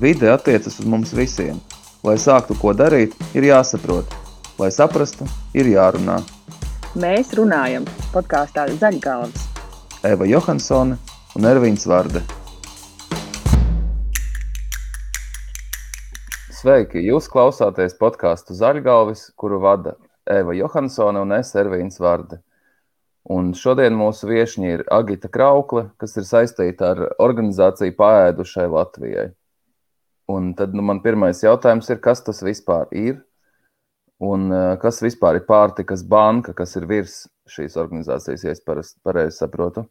Vide attiecas uz mums visiem. Lai sāktu ko darīt, ir jāsaprot. Lai saprastu, ir jārunā. Mēs runājam podkāstā Zaļgalvas. Eva Johansone un Ervīns Vārde. Sveiki! Jūs klausāties podkāstu Zaļgalvis, kuru vada Eva Johansone un es Ervīns Vārde. Un šodien mūsu viesņi ir Agita Kraukle, kas ir saistīta ar organizāciju Pāēdušai Latvijai. Un tad nu, man pirmais jautājums ir, kas tas vispār ir? Un uh, kas vispār ir pārtikas banka, kas ir virs šīs organizācijas, ja es pareizi saprotu?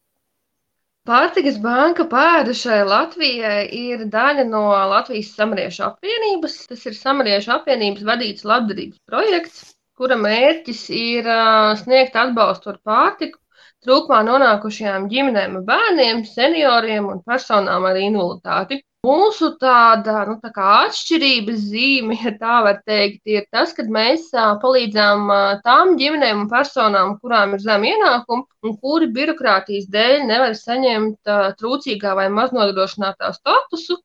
Pārtikas banka pēdušai Latvijai ir daļa no Latvijas samariešu apvienības. Tas ir samariešu apvienības vadīts labdarības projekts, kura mērķis ir uh, sniegt atbalstu ar pārtiku trūkumā nonākušajām ģimenēm, bērniem, senioriem un personām ar invaliditāti. Mūsu tāda nu, tā atšķirības zīme, ja tā var teikt, ir tas, ka mēs palīdzām tām ģimenēm un personām, kurām ir zem ienākumi un kuri birokrātijas dēļ nevar saņemt trūcīgā vai maznodrošinātā statusu.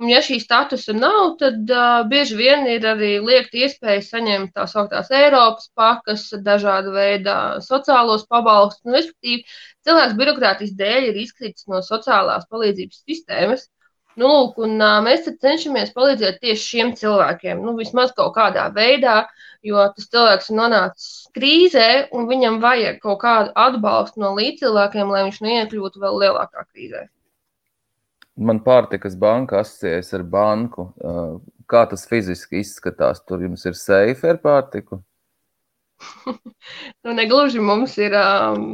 Un, ja šī statusa nav, tad bieži vien ir arī liekta iespēja saņemt tā sauktās Eiropas pakas, dažāda veida sociālos pabalstus. Nu, respektīvi, cilvēks birokrātijas dēļ ir izkritis no sociālās palīdzības sistēmas. Nu, lūk, un, uh, mēs cenšamies palīdzēt tieši šiem cilvēkiem, nu, vismaz kaut kādā veidā, jo tas cilvēks ir nonācis krīzē, un viņam vajag kaut kādu atbalstu no līdzcilvēkiem, lai viņš neiekļūtu vēl lielākā krīzē. Man pārtikas banka asociējas ar banku. Kā tas fiziski izskatās? Tur jums ir seife ar pārtiku? nu, negluži mums ir um,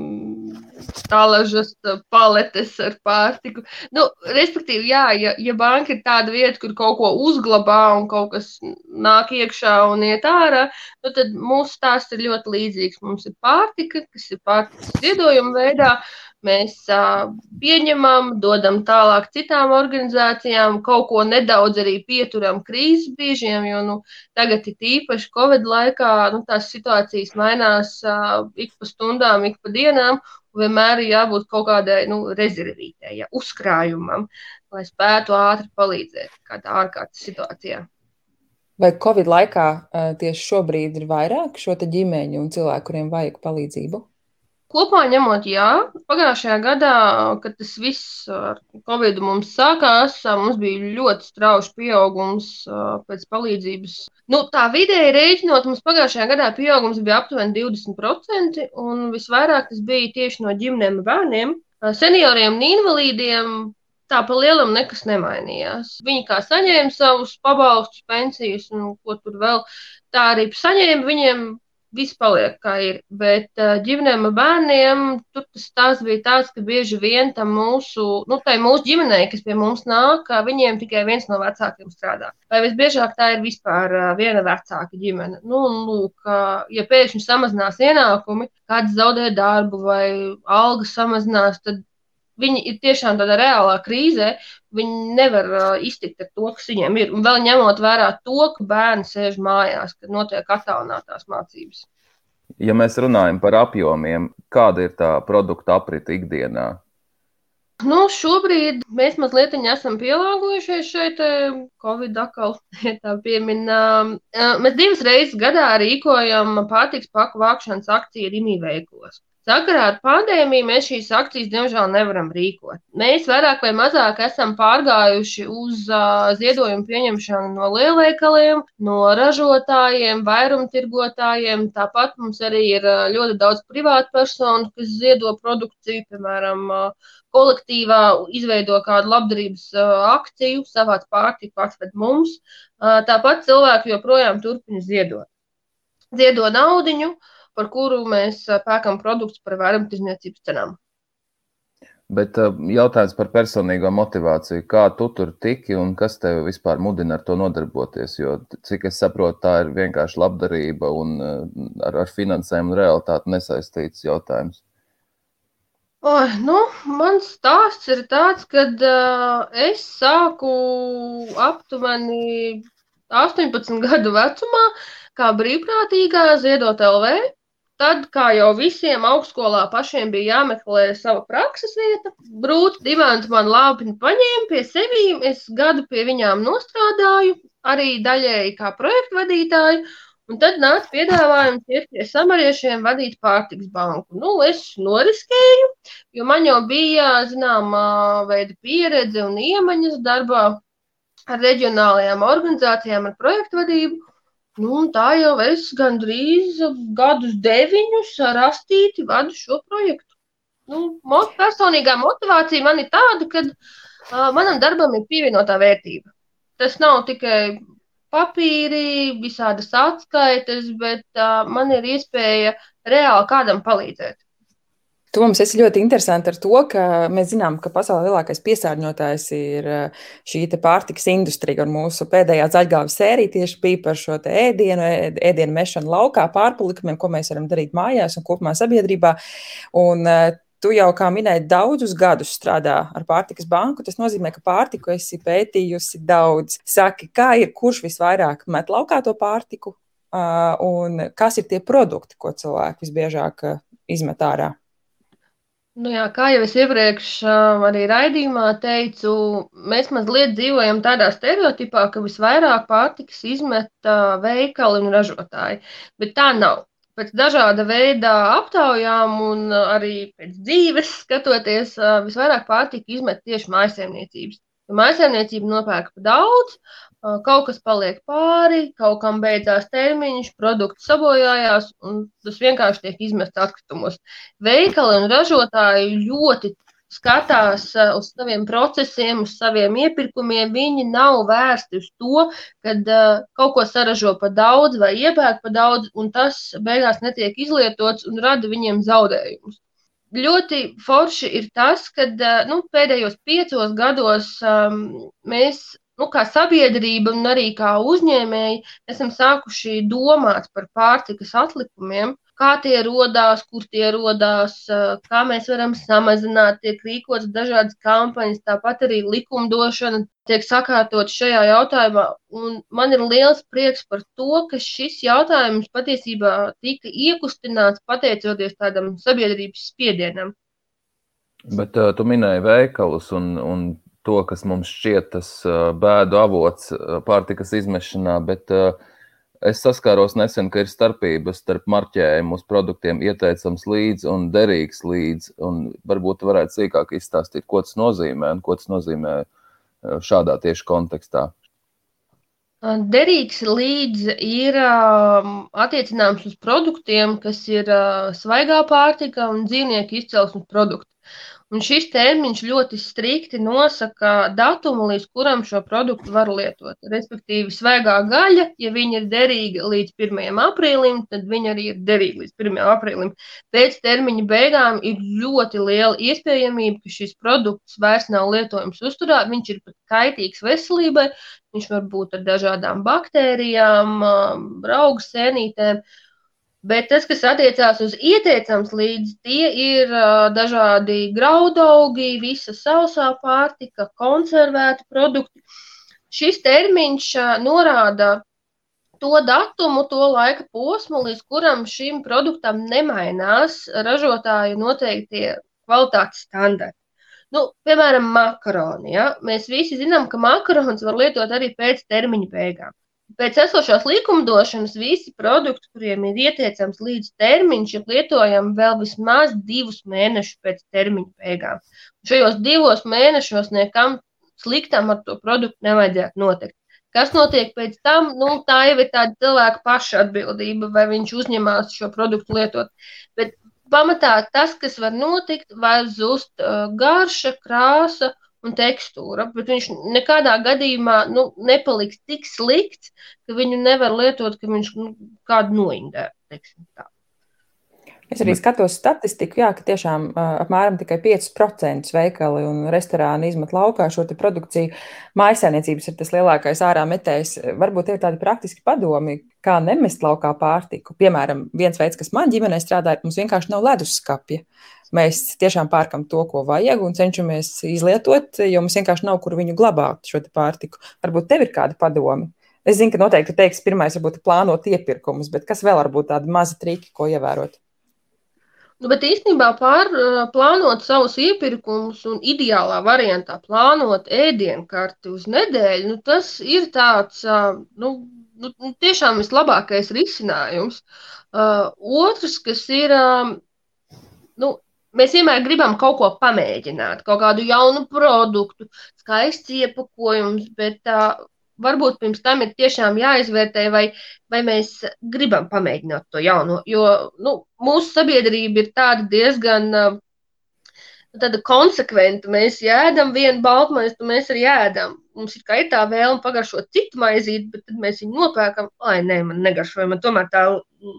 tālažas paletes ar pārtiku. Nu, respektīvi, jā, ja, ja banka ir tāda vieta, kur kaut ko uzglabā un kaut kas nāk iekšā un iet ārā, nu, tad mūsu stāsts ir ļoti līdzīgs. Mums ir pārtika, kas ir pārtikas ziedojuma veidā. Mēs uh, pieņemam, dodam tālāk citām organizācijām, kaut ko nedaudz arī pieturam krīzes brīžiem, jo nu, tagad ir īpaši Covid laikā nu, tās situācijas mainās uh, ik pa stundām, ik pa dienām. Vienmēr ir jābūt kaut kādai nu, rezervītei, ja, uzkrājumam, lai spētu ātri palīdzēt kādā ārkārtas situācijā. Vai Covid laikā tieši šobrīd ir vairāk šo ģimeņu un cilvēku, kuriem vajag palīdzību? Kopumā ņemot, jā, pagājušajā gadā, kad tas viss ar Covid mums sākās, mums bija ļoti strauji pieaugums pēc palīdzības. Nu, tā vidēji rēķinot, mums pagājušajā gadā pieaugums bija aptuveni 20%, un visvairāk tas bija tieši no ģimenēm un bērniem. Senioriem un invalīdiem tā pa lielam nekas nemainījās. Viņi kā saņēma savus pabalstus, pensijas un ko tur vēl, tā arī saņēma. Viņiem viss paliek kā ir. Bet uh, ģimenēm un bērniem tur tas stāsts bija tāds, ka bieži vien tam mūsu, nu, tai mūsu ģimenei, kas pie mums nāk, viņiem tikai viens no vecākiem strādā. Vai visbiežāk tā ir vispār uh, viena vecāka ģimene. Nu, lūk, ja pēkšņi samazinās ienākumi, kāds zaudē darbu vai algas samazinās, tad viņi ir tiešām tādā reālā krīzē. Viņi nevar uh, iztikt ar to, kas viņiem ir. Un vēl ņemot vērā to, ka bērni sēž mājās, kad notiek attālinātās mācības. Ja mēs runājam par apjomiem, kāda ir tā produkta aprita ikdienā? Nu, šobrīd mēs mazliet esam pielāgojušies šeit, Covid atkal, ja tā pieminām. Mēs divas reizes gadā rīkojam pārtiks paku vākšanas akciju Rīgā veiklos. Sakarā ar pandēmiju mēs šīs akcijas, diemžēl, nevaram rīkot. Mēs vairāk vai mazāk esam pārgājuši uz uh, ziedojumu pieņemšanu no lielveikaliem, no ražotājiem, vairumtirgotājiem. Tāpat mums arī ir ļoti daudz privātpersonu, kas ziedo produkciju, piemēram, uh, kolektīvā izveido kādu labdarības uh, akciju, savāc pārtiku atved mums. Uh, tāpat cilvēki joprojām turpina ziedot. Ziedo naudiņu. Uh, par kuru mēs pērkam produktus par vairumtirdzniecības cenām. Bet jautājums par personīgo motivāciju. Kā tu tur tiki un kas tev vispār mudina ar to nodarboties? Jo, cik es saprotu, tā ir vienkārši labdarība un ar, ar finansējumu un realitāti nesaistīts jautājums. Oh, nu, mans stāsts ir tāds, ka uh, es sāku aptuveni 18 gadu vecumā, kā brīvprātīgā ziedot LV. Tad, kā jau visiem augstskolā pašiem bija jāmeklē sava prakses vieta, Brūta Divants man labi paņēma pie sevis. Es gadu pie viņām nostrādāju, arī daļēji kā projektu vadītāju. Un tad nāca piedāvājums pie samariešiem vadīt pārtiks banku. Nu, es noriskēju, jo man jau bija zināmā veida pieredze un iemaņas darbā ar reģionālajām organizācijām, ar projektu vadību. Nu, tā jau es gandrīz gadus deviņus rastīti vadu šo projektu. Nu, mot, personīgā motivācija man ir tāda, ka uh, manam darbam ir pievienotā vērtība. Tas nav tikai papīri, visādas atskaites, bet uh, man ir iespēja reāli kādam palīdzēt. Tu mums esi ļoti interesanti ar to, ka mēs zinām, ka pasaulē lielākais piesārņotājs ir šī pārtikas industrija. Un mūsu pēdējā zaļgāvas sērija tieši bija par šo ēdienu, ēdienu mešanu laukā, pārpalikumiem, ko mēs varam darīt mājās un kopumā sabiedrībā. Un Tu jau, kā minēji, daudzus gadus strādā ar pārtikas banku. Tas nozīmē, ka pārtiku esi pētījusi daudz. Saki, kā ir, kurš visvairāk met laukā to pārtiku, un kas ir tie produkti, ko cilvēki visbiežāk izmet ārā? Nu jā, kā jau es iepriekš arī raidījumā teicu, mēs mazliet dzīvojam tādā stereotipā, ka visvairāk pārtikas izmet veikali un ražotāji. Bet tā nav pēc dažāda veida aptaujām un arī pēc dzīves skatoties, visvairāk pārtika izmet tieši mājsaimniecības. Jo mājsaimniecība nopērk pa daudz, kaut kas paliek pāri, kaut kam beidzās termiņš, produkts sabojājās, un tas vienkārši tiek izmests atkritumos. Veikali un ražotāji ļoti skatās uz saviem procesiem, uz saviem iepirkumiem, viņi nav vērsti uz to, ka eh, kaut ko saražo par daudz vai iepērk par daudz, un tas beigās netiek izlietots un rada viņiem zaudējumus. Ļoti forši ir tas, ka nu, pēdējos piecos gados um, mēs nu, kā sabiedrība un arī kā uzņēmēji esam sākuši domāt par pārtikas atlikumiem kā tie radās, kur tie radās, kā mēs varam samazināt, tiek rīkotas dažādas kampaņas, tāpat arī likumdošana tiek sakārtot šajā jautājumā. Un man ir liels prieks par to, ka šis jautājums patiesībā tika iekustināts pateicoties tādam sabiedrības spiedienam. Bet uh, tu minēji veikalus un, un to, kas mums šķiet tas bēdu avots pārtikas izmešanā, bet Es saskāros nesen, ka ir starpības starp marķējumu uz produktiem ieteicams līdzi un derīgs līdzi. Un varbūt varētu sīkāk izstāstīt, ko tas nozīmē un ko tas nozīmē šādā tieši kontekstā. Derīgs līdzi ir attiecināms uz produktiem, kas ir svaigā pārtika un dzīvnieku izcelsmes produkti. Un šis termiņš ļoti strikti nosaka datumu, līdz kuram šo produktu var lietot. Respektīvi, svaigā gaļa, ja viņa ir derīga līdz 1. aprīlim, tad viņa arī ir derīga līdz 1. aprīlim. Pēc termiņa beigām ir ļoti liela iespējamība, ka šis produkts vairs nav lietojams uzturā. Viņš ir pat kaitīgs veselībai, viņš var būt ar dažādām baktērijām, augu sēnītēm. Bet tas, kas attiecās uz ieteicams līdzi, tie ir dažādi graudaugi, visa sausā pārtika, konservēti produkti. Šis termiņš norāda to datumu, to laika posmu, līdz kuram šim produktam nemainās ražotāju noteiktie kvalitātes standarti. Nu, piemēram, makaroni. Ja? Mēs visi zinām, ka makaronus var lietot arī pēc termiņa beigām. Pēc esošās likumdošanas visi produkti, kuriem ir ieteicams līdz termiņš, ir lietojami vēl vismaz divus mēnešus pēc termiņa beigām. Šajos divos mēnešos nekam sliktam ar to produktu nevajadzētu notikt. Kas notiek pēc tam, nu, tā jau ir tāda cilvēka paša atbildība, vai viņš uzņemās šo produktu lietot. Bet pamatā tas, kas var notikt, var zust uh, garša, krāsa un tekstūra, bet viņš nekādā gadījumā nu, nepaliks tik slikts, ka viņu nevar lietot, ka viņš nu, kādu noindē. Es arī skatos statistiku, jā, ka tiešām uh, apmēram tikai 5% veikali un restorāni izmet laukā šo produkciju. Mājasēmniecības ir tas lielākais ārā metējs. Varbūt ir tādi praktiski padomi, kā nemest laukā pārtiku. Piemēram, viens veids, kas man ģimenē strādā, ir, mums vienkārši nav leduskapja. Mēs tiešām pērkam to, ko vajag, un cenšamies izlietot, jo mums vienkārši nav kur viņu glabāt, šo pārtiku. Varbūt tev ir kādi padomi. Es zinu, ka noteikti teiks, pirmais varbūt plānot iepirkumus, bet kas vēl var būt tādi mazi triki, ko ievērot? Nu, bet īstenībā pār, plānot savus iepirkumus un ideālā variantā plānot ēdienkarti uz nedēļu, nu, tas ir tāds nu, nu, tiešām vislabākais risinājums. Uh, otrs, kas ir, uh, nu, mēs vienmēr gribam kaut ko pamēģināt, kaut kādu jaunu produktu, skaists iepakojums, bet uh, varbūt pirms tam ir tiešām jāizvērtē, vai, vai mēs gribam pamēģināt to jauno. Jo nu, mūsu sabiedrība ir tāda diezgan tāda konsekventa. Mēs ēdam vienu baltmaizi, un mēs arī ēdam. Mums ir, ir tā vēlme pagaršot citu maizīti, bet tad mēs viņu nopērkam. Ai, nē, man negaršo, man tomēr tā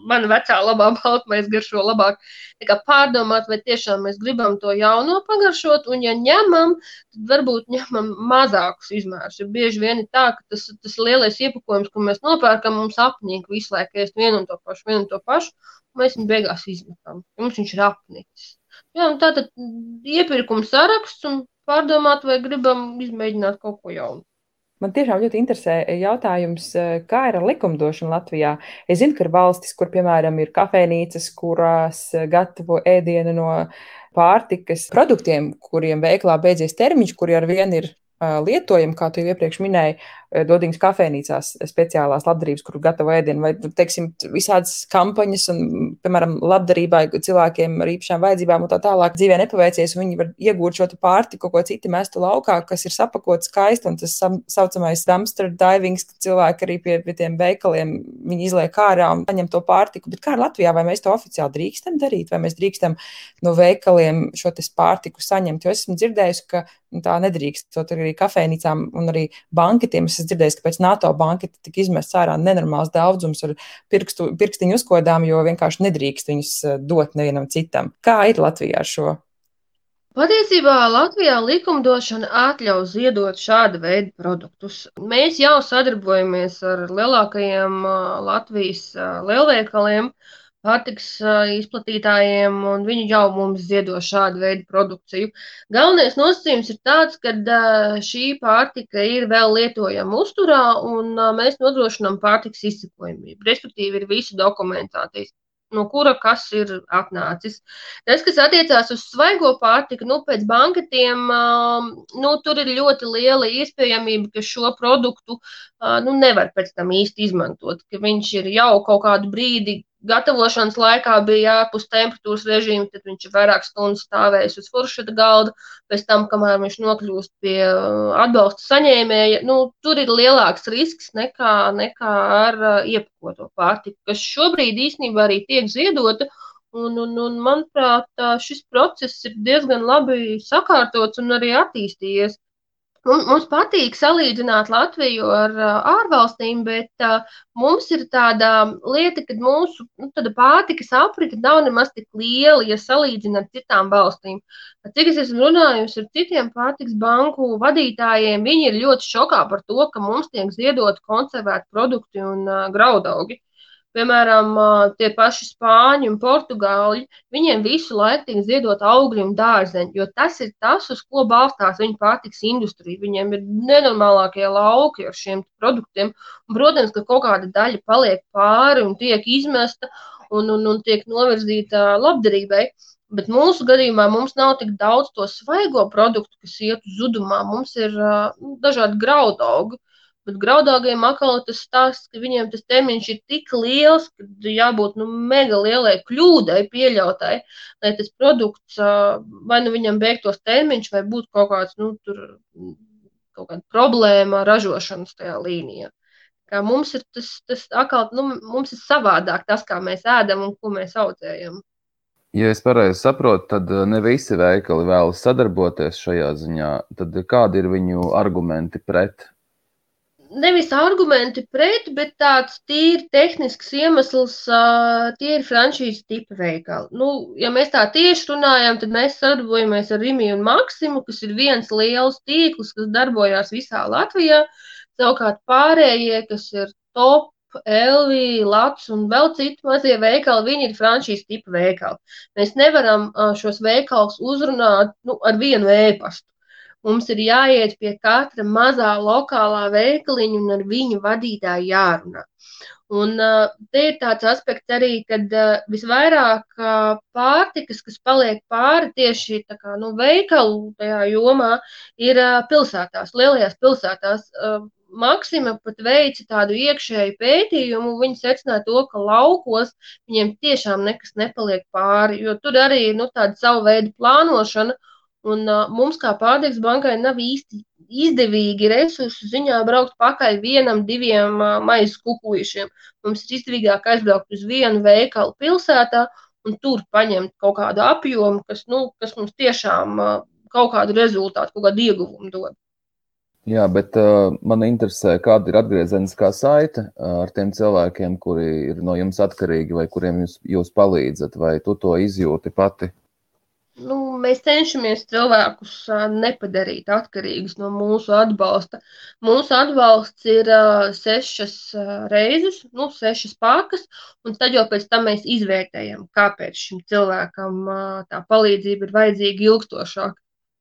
mana vecā labā baltmaize garšo labāk. Tā kā pārdomāt, vai tiešām mēs gribam to jauno pagaršot, un ja ņemam, tad varbūt ņemam mazākus izmērus. Jo bieži vien ir tā, ka tas, tas lielais iepakojums, ko mēs nopērkam, mums apnīk visu laiku ēst vienu un to pašu, vienu un to pašu, un mēs viņu beigās izmetam. Mums viņš ir apnicis. Jā, tā tad iepirkuma saraksts un pārdomāt, vai gribam izmēģināt kaut ko jaunu. Man tiešām ļoti interesē jautājums, kā ir ar likumdošanu Latvijā. Es zinu, ka ir valstis, kur, piemēram, ir kafejnīcas, kurās gatavo ēdienu no pārtikas produktiem, kuriem veiklā beidzies termiņš, kuri ar vienu ir lietojami, kā tu iepriekš minēji, Dodiņas kafejnīcās speciālās labdarības, kur gatavo ēdienu, vai, teiksim, visādas kampaņas, un, piemēram, labdarībai cilvēkiem ar īpašām vajadzībām un tā tālāk dzīvē nepaveicies, un viņi var iegūt šo pārtiku, ko citi mestu laukā, kas ir sapakots skaisti, un tas saucamais dumpster divings, ka cilvēki arī pie, pie tiem veikaliem, viņi izliek ārā un paņem to pārtiku, bet kā Latvijā, vai mēs to oficiāli drīkstam darīt, vai mēs drīkstam no veikaliem šo pārtiku saņemt, jo esmu dzirdējusi, ka nu, tā nedrīkst, to arī kafejnīcām un arī banketiem es esmu dzirdējis, ka pēc NATO banka tika izmests ārā nenormāls daudzums ar pirkstu, pirkstiņu uzkodām, jo vienkārši nedrīkst viņus eh, dot nevienam citam. Kā ir Latvijā ar šo? Patiesībā Latvijā likumdošana atļauj ziedot šāda veida produktus. Mēs jau sadarbojamies ar lielākajiem eh, Latvijas eh, lielveikaliem, uh, pārtiks izplatītājiem, un viņi jau mums ziedo šādu veidu produkciju. Galvenais nosacījums ir tāds, ka šī pārtika ir vēl lietojama uzturā, un mēs nodrošinām pārtiks izsekojamību. Respektīvi, ir visa dokumentācija no kura kas ir atnācis. Tas, kas attiecās uz svaigo pārtiku, nu, pēc banketiem, nu, tur ir ļoti liela iespējamība, ka šo produktu nu, nevar pēc tam īsti izmantot, ka viņš ir jau kaut kādu brīdi gatavošanas laikā bija ārpus temperatūras režīma, tad viņš ir vairāk stundu stāvējis uz furšeta galda, pēc tam, kamēr viņš nokļūst pie uh, atbalsta saņēmēja, nu, tur ir lielāks risks nekā, nekā ar uh, iepakoto pārtiku, kas šobrīd īstenībā arī tiek ziedota. Un, un, un, manuprāt, šis process ir diezgan labi sakārtots un arī attīstījies. Mums patīk salīdzināt Latviju ar ārvalstīm, bet mums ir tāda lieta, ka mūsu nu, pārtikas aprite nav nemaz tik liela, ja salīdzinām ar citām valstīm. Cik es esmu runājusi ar citiem pārtikas banku vadītājiem, viņi ir ļoti šokā par to, ka mums tiek ziedot konservēti produkti un graudaugi. Piemēram, tie paši spāņi un portugāļi, viņiem visu laiku tiek ziedot augļi un dārzeņi, jo tas ir tas, uz ko balstās viņu pārtiks industrija. Viņiem ir nenormālākie lauki ar šiem produktiem. Un, protams, ka kaut kāda daļa paliek pāri un tiek izmesta un, un, un tiek novirzīta labdarībai. Bet mūsu gadījumā mums nav tik daudz to svaigo produktu, kas iet uz zudumā. Mums ir uh, dažādi graudaugi, Bet graudāgajiem atkal tas stāsts, ka viņiem tas termiņš ir tik liels, ka jābūt nu, mega lielai kļūdai pieļautai, lai tas produkts vai nu viņam beigtos termiņš, vai būtu kaut kāds, nu, tur, kaut kāda problēma ražošanas tajā līnijā. Kā mums ir tas, tas atkal, nu, mums ir savādāk tas, kā mēs ēdam un ko mēs audzējam. Ja es pareizi saprotu, tad ne visi veikali vēlas sadarboties šajā ziņā. Tad kādi ir viņu argumenti pret? Nevis argumenti pret, bet tāds tīri tehnisks iemesls, uh, tie ir franšīzes tipa veikali. Nu, ja mēs tā tieši runājam, tad mēs sadarbojamies ar Rimiju un Maksimu, kas ir viens liels tīkls, kas darbojās visā Latvijā. Savukārt pārējie, kas ir top, Elvija, Latvijas un vēl citi mazie veikali, viņi ir franšīzes tipa veikali. Mēs nevaram uh, šos veikalus uzrunāt nu, ar vienu ēpastu. Mums ir jāiet pie katra mazā lokālā veikaliņa un ar viņu vadītāju jārunā. Un uh, te ir tāds aspekts arī, kad uh, visvairāk uh, pārtikas, kas paliek pāri tieši kā, nu, veikalu tajā jomā, ir uh, pilsētās, lielajās pilsētās. Uh, Maksima pat veica tādu iekšēju pētījumu, viņi secināja to, ka laukos viņiem tiešām nekas nepaliek pāri, jo tur arī ir nu, tāda savu veidu plānošana, un uh, mums kā pārtiks bankai nav īsti izdevīgi resursu ziņā braukt pakaļ vienam, diviem uh, maisa kukuļiem. Mums ir izdevīgāk aizbraukt uz vienu veikalu pilsētā un tur paņemt kaut kādu apjomu, kas, nu, kas mums tiešām uh, kaut kādu rezultātu, kaut kādu ieguvumu dod. Jā, bet uh, man interesē, kāda ir atgriezeniskā saite uh, ar tiem cilvēkiem, kuri ir no jums atkarīgi vai kuriem jūs, jūs palīdzat, vai tu to izjūti pati? Nu, mēs cenšamies cilvēkus nepadarīt atkarīgus no mūsu atbalsta. Mūsu atbalsts ir sešas reizes, nu, sešas pakas, un tad jau pēc tam mēs izvērtējam, kāpēc šim cilvēkam tā palīdzība ir vajadzīga ilgstošāk.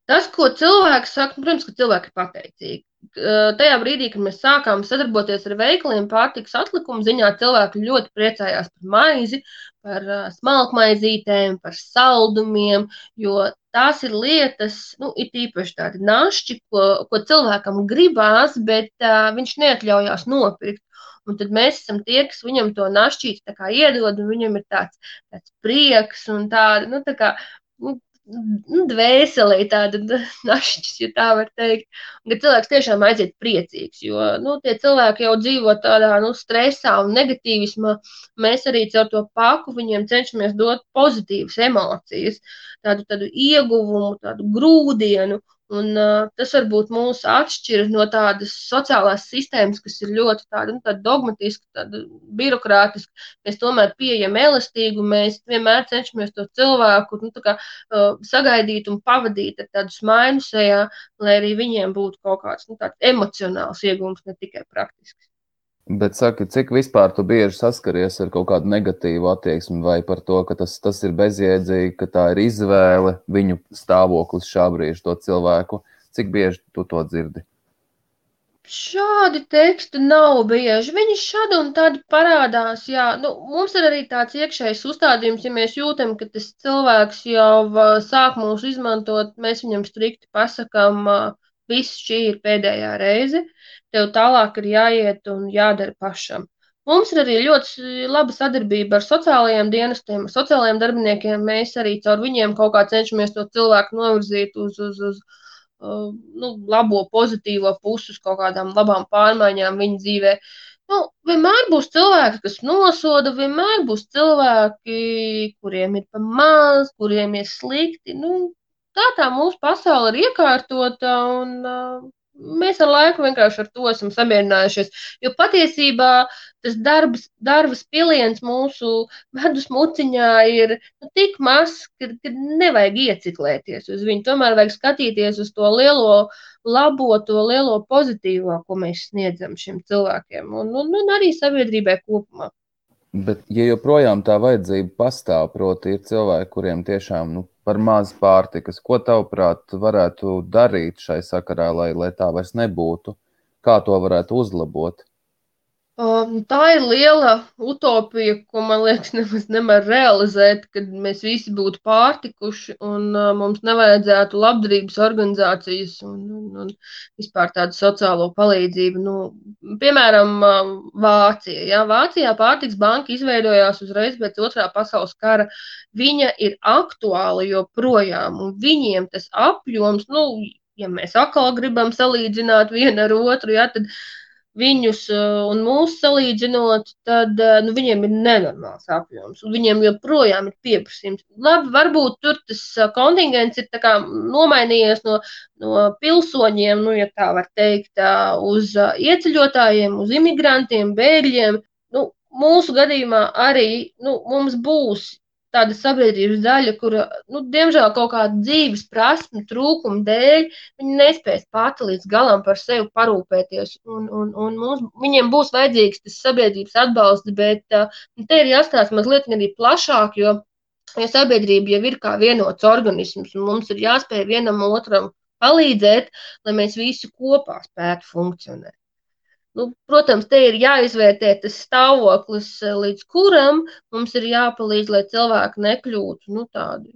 Tas, ko cilvēki saka, nu, protams, ka cilvēki ir pateicīgi. Tajā brīdī, kad mēs sākām sadarboties ar veikaliem, pārtikas atlikumu ziņā, cilvēki ļoti priecājās par maizi, par smalkmaizītēm, par saldumiem, jo tās ir lietas, nu, ir īpaši tādi našķi, ko, ko cilvēkam gribās, bet uh, viņš neatļaujās nopirkt. Un tad mēs esam tie, kas viņam to našķīti iedod, un viņam ir tāds, tāds prieks un tāda, nu, tā kā, nu, dvēselē tāda našķis, ja tā var teikt. Un, ka cilvēks tiešām aiziet priecīgs, jo nu, tie cilvēki jau dzīvo tādā nu, stresā un negatīvismā. Mēs arī caur to paku viņiem cenšamies dot pozitīvas emocijas, tādu, tādu ieguvumu, tādu grūdienu. Un, uh, tas varbūt mūs atšķir no tādas sociālās sistēmas, kas ir ļoti tāda, nu, tāda dogmatiska, tāda birokrātiska. Mēs tomēr pieejam elastīgu, mēs vienmēr cenšamies to cilvēku nu, kā, uh, sagaidīt un pavadīt ar tādu smaidu sejā, lai arī viņiem būtu kaut kāds nu, emocionāls iegūms, ne tikai praktisks. Bet saki, cik vispār tu bieži saskaries ar kaut kādu negatīvu attieksmi vai par to, ka tas, tas ir bezjēdzīgi, ka tā ir izvēle, viņu stāvoklis šā brīža to cilvēku? Cik bieži tu to dzirdi? Šādi teksti nav bieži. Viņi šādi un tādi parādās. Jā. Nu, mums ir arī tāds iekšējs uzstādījums, ja mēs jūtam, ka tas cilvēks jau sāk mūs izmantot, mēs viņam strikti pasakām, viss šī ir pēdējā reize tev tālāk ir jāiet un jādara pašam. Mums ir arī ļoti laba sadarbība ar sociālajiem dienestiem, sociālajiem darbiniekiem. Mēs arī caur viņiem kaut kā cenšamies to cilvēku novirzīt uz, uz, uz uh, nu, labo, pozitīvo pusi, uz kaut kādām labām pārmaiņām viņa dzīvē. Nu, vienmēr būs cilvēki, kas nosoda, vienmēr būs cilvēki, kuriem ir pa maz, kuriem ir slikti. Nu, tā tā mūsu pasaule ir iekārtota un uh, mēs ar laiku vienkārši ar to esam samierinājušies. Jo patiesībā tas darbs, darbs piliens mūsu medus muciņā ir nu, tik mazs, ka, ka nevajag ieciklēties uz viņu. Tomēr vajag skatīties uz to lielo labo, to lielo pozitīvo, ko mēs sniedzam šiem cilvēkiem un, un, un arī sabiedrībai kopumā. Bet, ja joprojām tā vajadzība pastāv, proti, ir cilvēki, kuriem tiešām nu, par maz pārtikas, ko tavuprāt varētu darīt šai sakarā, lai, lai tā vairs nebūtu? Kā to varētu uzlabot? Um, tā ir liela utopija, ko man liekas, nemaz nevar realizēt, kad mēs visi būtu pārtikuši un uh, mums nevajadzētu labdarības organizācijas un, un, un vispār tādu sociālo palīdzību. Nu, piemēram, uh, Vācija. Ja? Vācijā pārtiks banka izveidojās uzreiz pēc otrā pasaules kara. Viņa ir aktuāla joprojām, un viņiem tas apjoms, nu, ja mēs atkal gribam salīdzināt vienu ar otru, ja, tad viņus uh, un mūsu salīdzinot, tad uh, nu, viņiem ir nenormāls apjoms. Viņiem joprojām ir pieprasījums. Labi, varbūt tur tas uh, kontingents ir nomainījies no, no pilsoņiem, nu, ja tā var teikt, uz ieceļotājiem, uz imigrantiem, bēgļiem. Nu, mūsu gadījumā arī nu, mums būs tāda sabiedrības daļa, kura, nu, diemžēl, kaut kāda dzīves prasme, trūkuma dēļ, viņi nespēs pati līdz galam par sevi parūpēties. Un, un, un mums, viņiem būs vajadzīgs tas sabiedrības atbalsts, bet uh, te ir jāstāsta mazliet arī plašāk, jo ja sabiedrība jau ir kā vienots organisms, un mums ir jāspēj vienam otram palīdzēt, lai mēs visi kopā spētu funkcionēt. Nu, protams, te ir jāizvērtē tas stāvoklis, līdz kuram mums ir jāpalīdz, lai cilvēki nekļūtu nu, tādi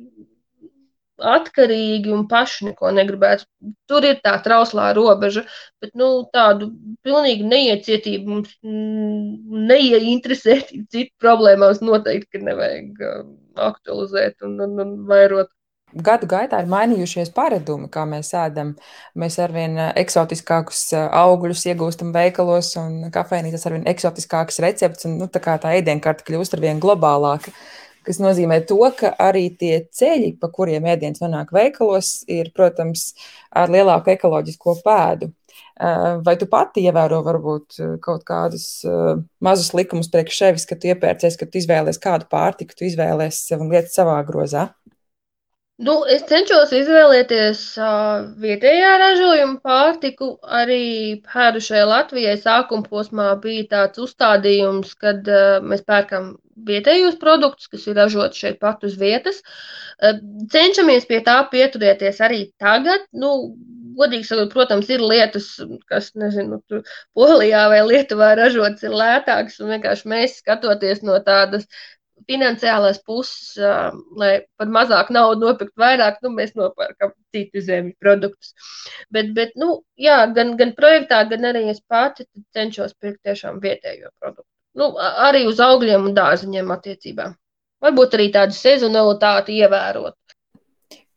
atkarīgi un paši neko negribētu. Tur ir tā trauslā robeža, bet nu, tādu pilnīgi neiecietību mums mm, neieinteresētību citu problēmās noteikti nevajag um, aktualizēt un, un, un vairot. Gadu gaitā ir mainījušies paradumi, kā mēs ēdam. Mēs arvien uh, eksotiskākus uh, augļus iegūstam veikalos, un kafejnīcas arvien eksotiskākas receptes, un nu, tā kā tā ēdienkarte kļūst arvien globālāka kas nozīmē to, ka arī tie ceļi, pa kuriem ēdiens nonāk veikalos, ir, protams, ar lielāku ekoloģisko pēdu. Eh, vai tu pati ievēro varbūt eh, kaut kādus eh, mazus likumus priekš sevis, kad tu iepērcies, kad tu izvēlies kādu pārtiku, tu izvēlies sev un lietas savā grozā? Nu, es cenšos izvēlēties uh, vietējā ražojuma pārtiku. Arī pēdušajā Latvijai sākuma posmā bija tāds uzstādījums, kad uh, mēs pērkam vietējos produktus, kas ir ražoti šeit pat uz vietas. Uh, cenšamies pie tā pieturēties arī tagad. Nu, Godīgi sakot, protams, ir lietas, kas, nezinu, tur Polijā vai Lietuvā ražotas, ir lētākas, un vienkārši mēs skatoties no tādas finansiālās puses, lai par mazāk naudu nopirkt vairāk, nu, mēs nopērkam citu zemju produktus. Bet, bet nu, jā, gan, gan projektā, gan arī es pati cenšos pirkt tiešām vietējo produktu. Nu, arī uz augļiem un dārziņiem attiecībā. Varbūt arī tādu sezonalitāti ievērot.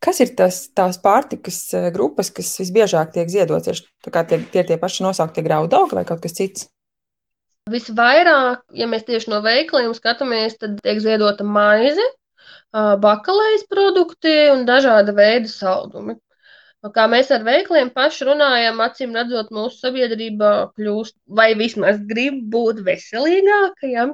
Kas ir tas, tās pārtikas grupas, kas visbiežāk tiek ziedotas? Tie ir tie paši nosauktie graudu augi vai kaut kas cits? Visvairāk, ja mēs tieši no veikaliem skatāmies, tad tiek ziedota maize, bakalejas produkti un dažāda veida saldumi. Kā mēs ar veikliem paši runājam, acīm redzot, mūsu sabiedrība kļūst, vai vismaz grib būt veselīgāka. Ja?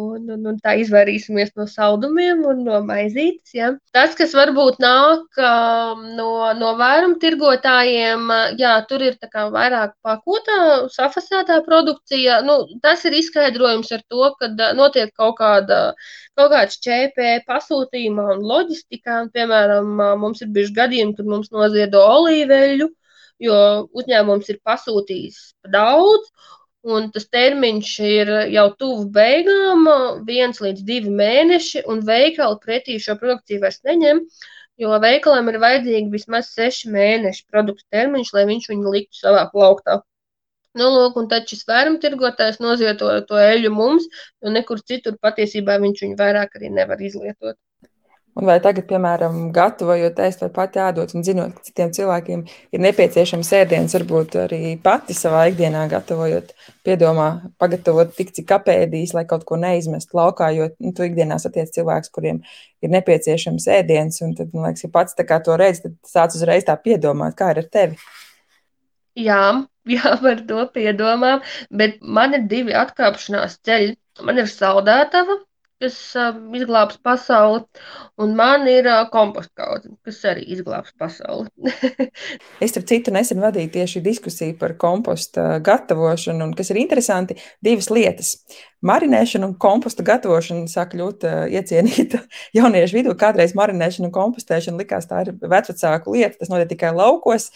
Un, un, un tā izvairīsimies no saldumiem un no maizītes. Ja? Tas, kas varbūt nāk no, no vairuma tirgotājiem, jā, tur ir vairāk pakotā, safasētā produkcija. Nu, tas ir izskaidrojums ar to, ka notiek kaut kāda kaut kāds ČP pasūtījumā un loģistikā. Un, piemēram, mums ir bijuši gadījumi, kad mums noziedo olīveļu, jo uzņēmums ir pasūtījis daudz, un tas termiņš ir jau tuvu beigām, viens līdz divi mēneši, un veikali pretī šo produkciju vairs neņem. Jo veikalam ir vajadzīgi vismaz seši mēneši produktu termiņš, lai viņš viņu liktu savā plauktā. Nu, lūk, un tad šis vairumtirgotājs nozieto to eļļu mums, jo nekur citur patiesībā viņš viņu vairāk arī nevar izlietot. Un vai tagad, piemēram, gatavojot ēst vai pati ēdot un zinot, ka citiem cilvēkiem ir nepieciešams ēdiens, varbūt arī pati savā ikdienā gatavojot, piedomā, pagatavot tik cik apēdīs, lai kaut ko neizmest laukā, jo nu, tu ikdienā satiec cilvēks, kuriem ir nepieciešams ēdiens, un tad, man liekas, ja pats tā kā to redz, tad sāc uzreiz tā piedomāt, kā ir ar tevi. Jā, jā, par to piedomā, bet man ir divi atkāpšanās ceļi. Man ir saldētava, kas uh, izglābs pasauli, un man ir uh, kompostkaudzene, kas arī izglābs pasauli. es, starp citu, nesen vadīju tieši diskusiju par komposta gatavošanu, un kas ir interesanti, divas lietas. Marinēšana un komposta gatavošana sāk kļūt uh, iecienīta jauniešu vidū. Kādreiz marinēšana un kompostēšana likās tā ir vecāku lieta, tas notiek tikai laukos.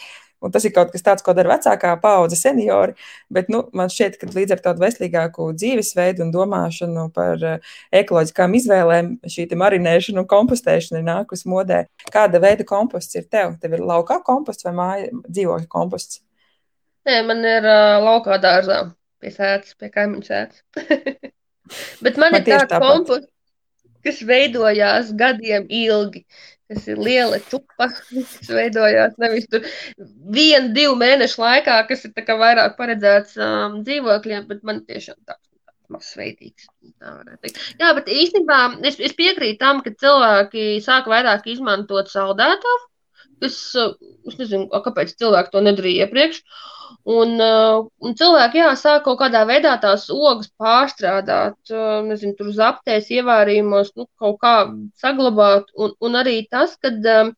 Un tas ir kaut kas tāds, ko dara vecākā paudze, seniori. Bet nu, man šķiet, ka līdz ar tādu veselīgāku dzīvesveidu un domāšanu par eh, ekoloģiskām izvēlēm, šī marinēšana un kompostēšana ir nākusi modē. Kāda veida komposts ir tev? Tev ir laukā komposts vai māja dzīvokļa komposts? Nē, man ir uh, laukā dārzā, pie sēdes, pie kaimiņu sēdes. Bet man, man ir tāds komposts, kas veidojās gadiem ilgi. Uh, kas ir liela čupa, kas veidojās nevis tur vienu, divu mēnešu laikā, kas ir vairāk paredzēts um, dzīvokļiem, bet man tiešām tāds mazsveidīgs. Jā, bet īstenībā es, es piekrītu tam, ka cilvēki sāk vairāk izmantot saldētāju, kas, uh, es nezinu, kāpēc cilvēki to nedarīja iepriekš. Uh, un cilvēki jā, sāk kaut kādā veidā tās ogas pārstrādāt, uh, nezinu, tur uz aptēs ievārījumos, nu, kaut kā saglabāt. Un, un arī tas, ka, um,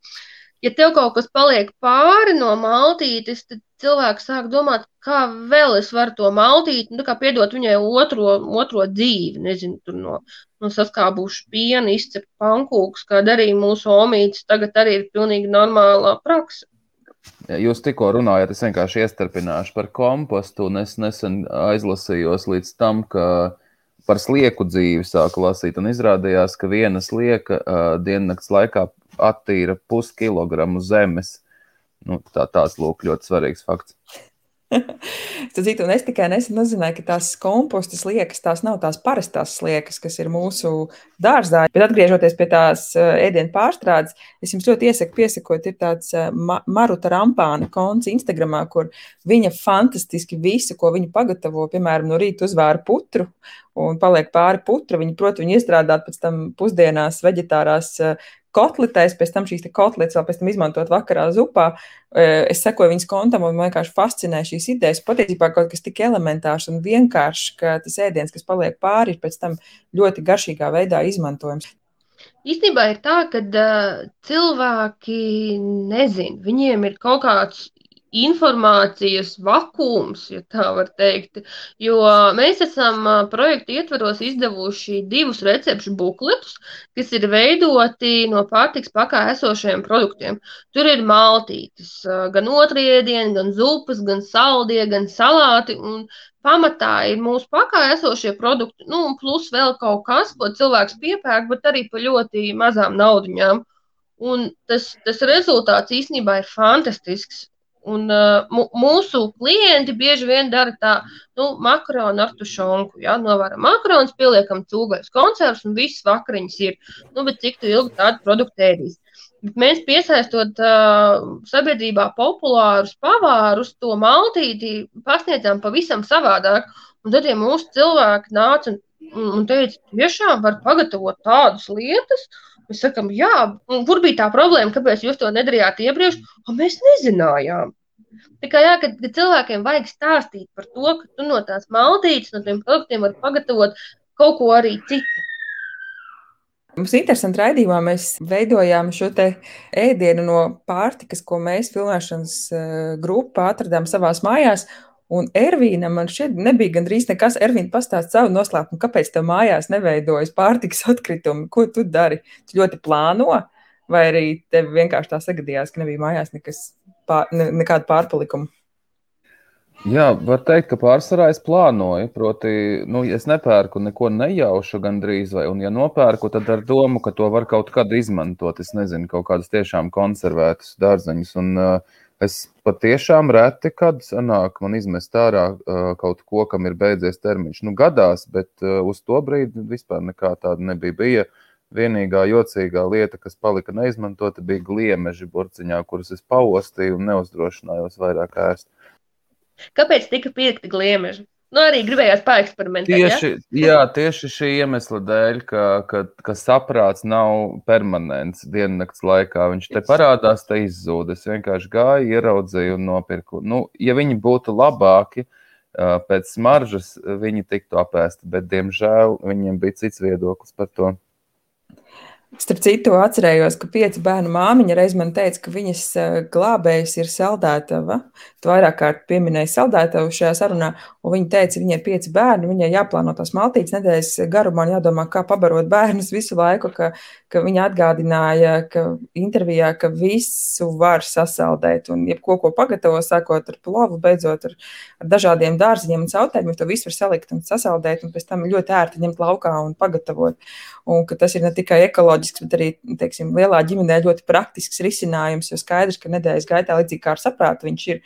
ja tev kaut kas paliek pāri no maltītes, tad cilvēks sāk domāt, kā vēl es varu to maltīt, nu, kā piedot viņai otro, otro dzīvi, nezinu, tur no, no saskābušu piena, izcept pankūkus, kā darīja mūsu omītis, tagad arī ir pilnīgi normālā praksa. Jūs tikko runājāt, es vienkārši iestarpināšu par kompostu, un es nesen aizlasījos līdz tam, ka par slieku dzīvi sāku lasīt, un izrādījās, ka viena slieka uh, diennakts laikā attīra puskilogramu zemes. Nu, tā, tāds lūk, ļoti svarīgs fakts. Citu, un es tikai nesen uzzināju, ka tās kompostas liekas, tās nav tās parastās sliekas, kas ir mūsu dārzā. Bet atgriežoties pie tās eh, ēdienu pārstrādes, es jums ļoti iesaku piesakot, ir tāds eh, Maruta Rampāna konts Instagramā, kur viņa fantastiski visu, ko viņa pagatavo, piemēram, no rīta uzvēra putru un paliek pāri putra. Viņi, protams, viņu iestrādāt pēc tam pusdienās veģetārās kotletēs, pēc tam šīs kotletes vēl pēc tam izmantot vakarā zupā. Es sekoju viņas kontam un man vienkārši fascinē šīs idejas. Patiesībā kaut kas tik elementārs un vienkāršs, ka tas ēdiens, kas paliek pāri, ir pēc tam ļoti garšīgā veidā izmantojams. Īstenībā ir tā, ka uh, cilvēki nezina, viņiem ir kaut kāds informācijas vakums, ja tā var teikt. Jo mēs esam projekta ietvaros izdevuši divus recepšu bukletus, kas ir veidoti no pārtiks pakā esošajiem produktiem. Tur ir maltītes, gan otriedieni, gan zupas, gan saldie, gan salāti. Un pamatā ir mūsu pakā esošie produkti, nu, plus vēl kaut kas, ko cilvēks piepērk, bet arī par ļoti mazām naudiņām. Un tas, tas rezultāts īstenībā ir fantastisks. Un, uh, mūsu klienti bieži vien dara tā, nu, makaronu ar tušonku. Ja? Novēram makaronus, pieliekam cūgaļas konservus un viss vakariņas ir. Nu, bet cik ilgi tādu produktu ēdīs? Bet mēs piesaistot uh, sabiedrībā populārus pavārus, to maltīti pasniedzām pavisam savādāk. Un tad, ja mūsu cilvēki nāca un, un teica, tiešām var pagatavot tādas lietas, Mēs sakām, jā, un kur bija tā problēma, kāpēc jūs to nedarījāt iepriekš? O, mēs nezinājām. Kā jā, kad, kad cilvēkiem vajag stāstīt par to, ka tu no tās maltītes, no tiem produktiem vari pagatavot kaut ko arī citu. Mums interesanti raidījumā, mēs veidojām šo ēdienu no pārtikas, ko mēs filmēšanas eh, grupā atradām savās mājās. Un Ervīna man šeit nebija gandrīz nekas. Ervīna pastāst savu noslēpumu, kāpēc tev mājās neveidojas pārtikas atkritumi. Ko tu dari? Tu ļoti plāno, vai arī tev vienkārši tā sagadījās, ka nebija mājās nekas, pār, ne, nekāda pārpalikuma? Jā, var teikt, ka pārsvarā es plānoju. Proti, nu, es nepērku neko nejaušu gandrīz, vai, un, ja nopērku, tad ar domu, ka to var kaut kad izmantot. Es nezinu, kaut kādus tiešām konservētus dārzeņus. Un, uh, Es patiešām reti, kad sanāk man izmest ārā uh, kaut ko, kam ir beidzies termiņš. Nu, gadās, bet uh, uz to brīdi vispār nekā tāda nebija. Bija vienīgā jocīgā lieta, kas palika neizmantota, bija gliemeži burciņā, kurus es paostīju un neuzdrošinājos vairāk ēst. Kāpēc tika piekti gliemeži? Nu, arī gribējās pāreksperimentēt. Tieši, ja? jā, tieši šī iemesla dēļ, ka, ka, ka saprāts nav permanents diennakts laikā. Viņš te parādās, te izzūd. Es vienkārši gāju, ieraudzīju un nopirku. Nu, ja viņi būtu labāki, pēc smaržas viņi tiktu apēsti, bet, diemžēl, viņiem bija cits viedoklis par to. Starp citu, atcerējos, ka pieci bērnu māmiņa reiz man teica, ka viņas eh, glābējas ir saldētava. Tu vairāk kārt pieminēji saldētavu šajā sarunā, un viņa teica, viņai ir pieci bērni, viņai jāplāno tās maltītes nedēļas garumā un jādomā, kā pabarot bērnus visu laiku, ka, ka viņa atgādināja, ka intervijā, ka visu var sasaldēt un jebko, ko pagatavo, sākot ar plovu, beidzot ar, ar dažādiem dārziņiem un cautēm, to visu var salikt un sasaldēt un pēc tam ļoti ērti ņemt laukā un pagatavot. Un ka tas ir ne tikai ekoloģiski, loģisks, bet arī teiksim, lielā ģimenē ļoti praktisks risinājums. Jo skaidrs, ka nedēļas gaitā, līdzīgi kā ar saprātu, viņš ir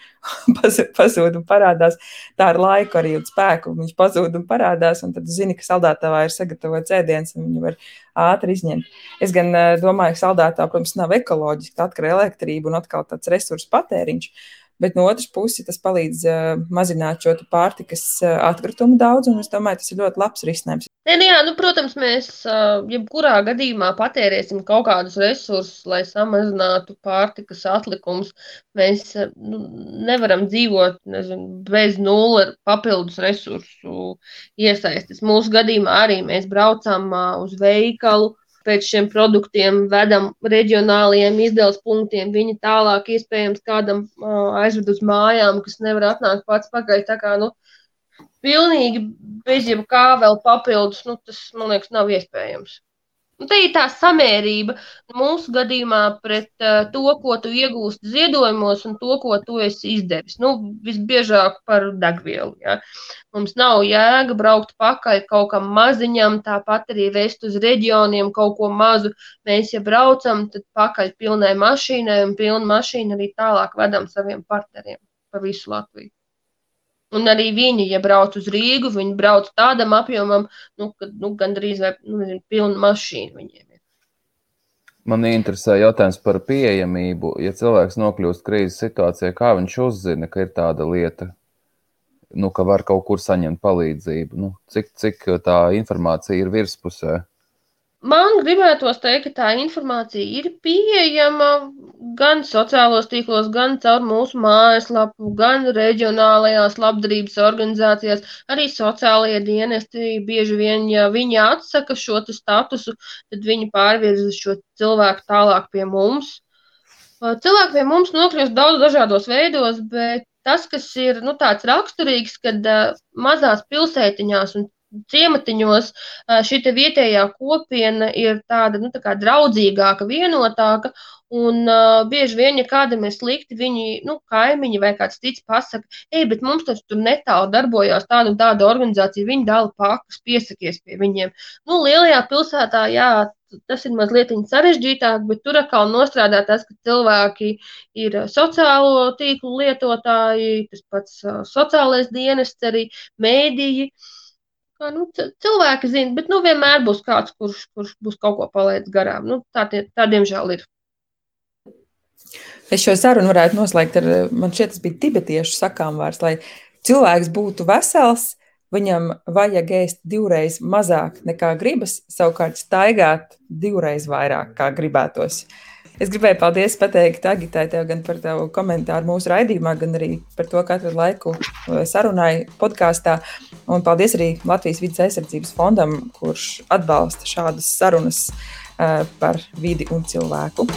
pazūd un parādās. Tā ar laiku arī un spēku viņš pazūd un parādās. Un tad zini, ka saldētavā ir sagatavots ēdiens un viņu var ātri izņemt. Es gan domāju, ka saldētā, protams, nav ekoloģiski, tā atkal elektrība un atkal tāds resursu patēriņš bet no otras puses tas palīdz uh, mazināt šo pārtikas uh, atkritumu daudzumu. Es domāju, tas ir ļoti labs risinājums. Nē, nē, nu, protams, mēs uh, jebkurā gadījumā patērēsim kaut kādus resursus, lai samazinātu pārtikas atlikumus. Mēs uh, nu, nevaram dzīvot nezinu, bez nulles papildus resursu iesaistes. Mūsu gadījumā arī mēs braucam uh, uz veikalu pēc šiem produktiem vedam reģionālajiem izdevuma punktiem. Viņi tālāk, iespējams, kādam aizved uz mājām, kas nevar atnākt pats pakaļ. Tā kā, nu, pilnīgi bez jebkā vēl papildus, nu, tas, man liekas, nav iespējams. Un te ir tā samērība mūsu gadījumā pret uh, to, ko tu iegūsti ziedojumos un to, ko tu esi izdevis. Nu, visbiežāk par degvielu. Ja. Mums nav jēga braukt pakaļ kaut kam maziņam, tāpat arī vest uz reģioniem kaut ko mazu. Mēs, ja braucam, tad pakaļ pilnai mašīnai un pilnu mašīnu arī tālāk vedam saviem partneriem pa visu Latviju. Un arī viņi, ja brauc uz Rīgu, viņi brauc tādam apjomam, nu, kad nu, gandrīz vai nu, nezinu, pilna mašīna viņiem. Man interesē jautājums par pieejamību. Ja cilvēks nokļūst krīzes situācijā, kā viņš uzzina, ka ir tāda lieta, nu, ka var kaut kur saņemt palīdzību? Nu, cik, cik tā informācija ir virspusē? Man gribētos teikt, ka tā informācija ir pieejama gan sociālos tīklos, gan caur mūsu mājaslapu, gan reģionālajās labdarības organizācijās. Arī sociālajie dienesti bieži vien, ja viņi atsaka šo statusu, tad viņi pārvirza šo cilvēku tālāk pie mums. Cilvēki pie mums nokļūst daudz dažādos veidos, bet tas, kas ir nu, tāds raksturīgs, kad uh, mazās pilsētiņās un ciematiņos šī vietējā kopiena ir tāda nu, tā draudzīgāka, vienotāka. Un uh, bieži vien, ja kādam ir slikti, viņi, nu, kaimiņi vai kāds cits pasaka, ej, bet mums taču tur netālu darbojās tāda un tāda organizācija, viņi dala pakas, piesakies pie viņiem. Nu, lielajā pilsētā, jā, tas ir mazliet sarežģītāk, bet tur atkal nostrādā tas, ka cilvēki ir sociālo tīklu lietotāji, tas pats uh, sociālais dienests, arī mēdīji. Uh, nu, cilvēki zina, bet nu, vienmēr būs kāds, kurš, kurš būs kaut ko palaidis garām. Nu, tā, tā, diemžēl, ir. Es šo sarunu varētu noslēgt ar, man šķiet, tas bija tibetiešu sakām vārds, lai cilvēks būtu vesels, viņam vajag ēst divreiz mazāk nekā gribas, savukārt staigāt divreiz vairāk, kā gribētos. Uh, Es gribēju paldies pateikt Agitai tev gan par tavu komentāru mūsu raidījumā, gan arī par to, ka atradu laiku uh, sarunai podkāstā. Un paldies arī Latvijas vidas aizsardzības fondam, kurš atbalsta šādas sarunas uh, par vidi un cilvēku.